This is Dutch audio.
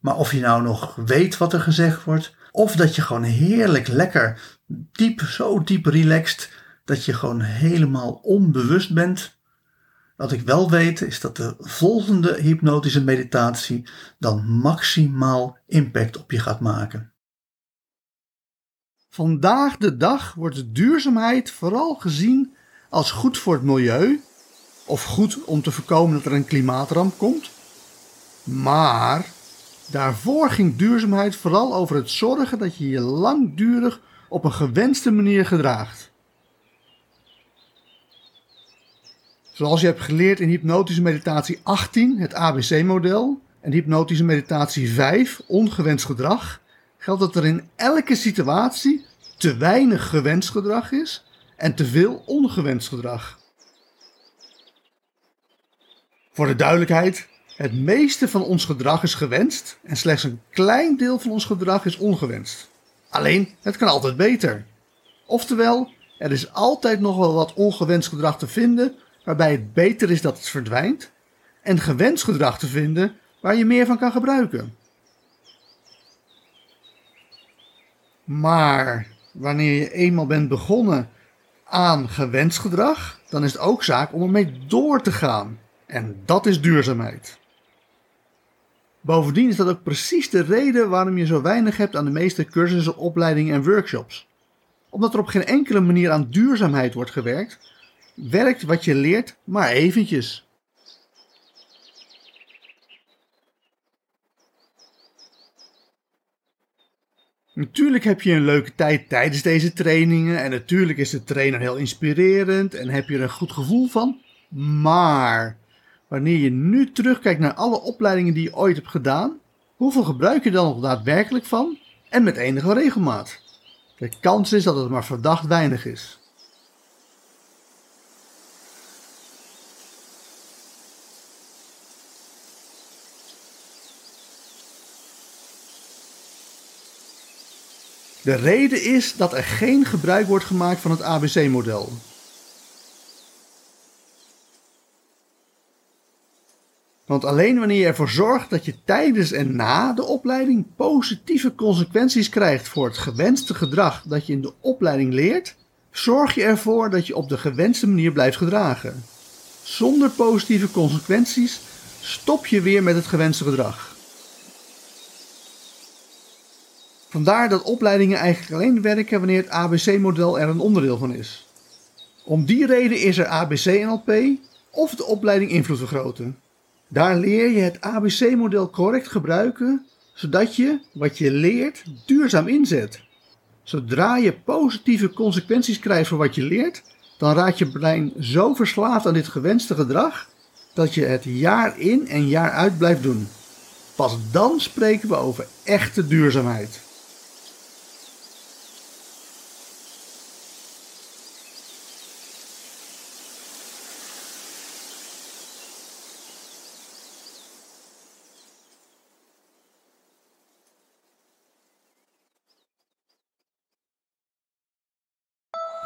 Maar of je nou nog weet wat er gezegd wordt, of dat je gewoon heerlijk lekker diep, zo diep relaxed, dat je gewoon helemaal onbewust bent. Wat ik wel weet is dat de volgende hypnotische meditatie dan maximaal impact op je gaat maken. Vandaag de dag wordt duurzaamheid vooral gezien als goed voor het milieu of goed om te voorkomen dat er een klimaatramp komt. Maar Daarvoor ging duurzaamheid vooral over het zorgen dat je je langdurig op een gewenste manier gedraagt. Zoals je hebt geleerd in hypnotische meditatie 18, het ABC-model, en hypnotische meditatie 5, ongewenst gedrag, geldt dat er in elke situatie te weinig gewenst gedrag is en te veel ongewenst gedrag. Voor de duidelijkheid, het meeste van ons gedrag is gewenst en slechts een klein deel van ons gedrag is ongewenst. Alleen, het kan altijd beter. Oftewel, er is altijd nog wel wat ongewenst gedrag te vinden waarbij het beter is dat het verdwijnt, en gewenst gedrag te vinden waar je meer van kan gebruiken. Maar wanneer je eenmaal bent begonnen aan gewenst gedrag, dan is het ook zaak om ermee door te gaan. En dat is duurzaamheid. Bovendien is dat ook precies de reden waarom je zo weinig hebt aan de meeste cursussen, opleidingen en workshops. Omdat er op geen enkele manier aan duurzaamheid wordt gewerkt, werkt wat je leert maar eventjes. Natuurlijk heb je een leuke tijd tijdens deze trainingen en natuurlijk is de trainer heel inspirerend en heb je er een goed gevoel van. Maar wanneer je nu terugkijkt naar alle opleidingen die je ooit hebt gedaan, hoeveel gebruik je dan nog daadwerkelijk van en met enige regelmaat? De kans is dat het maar verdacht weinig is. De reden is dat er geen gebruik wordt gemaakt van het ABC-model. Want alleen wanneer je ervoor zorgt dat je tijdens en na de opleiding positieve consequenties krijgt voor het gewenste gedrag dat je in de opleiding leert, zorg je ervoor dat je op de gewenste manier blijft gedragen. Zonder positieve consequenties stop je weer met het gewenste gedrag. Vandaar dat opleidingen eigenlijk alleen werken wanneer het ABC-model er een onderdeel van is. Om die reden is er ABC-NLP of de opleiding invloed vergroten. Daar leer je het ABC-model correct gebruiken, zodat je wat je leert duurzaam inzet. Zodra je positieve consequenties krijgt voor wat je leert, dan raakt je brein zo verslaafd aan dit gewenste gedrag dat je het jaar in en jaar uit blijft doen. Pas dan spreken we over echte duurzaamheid.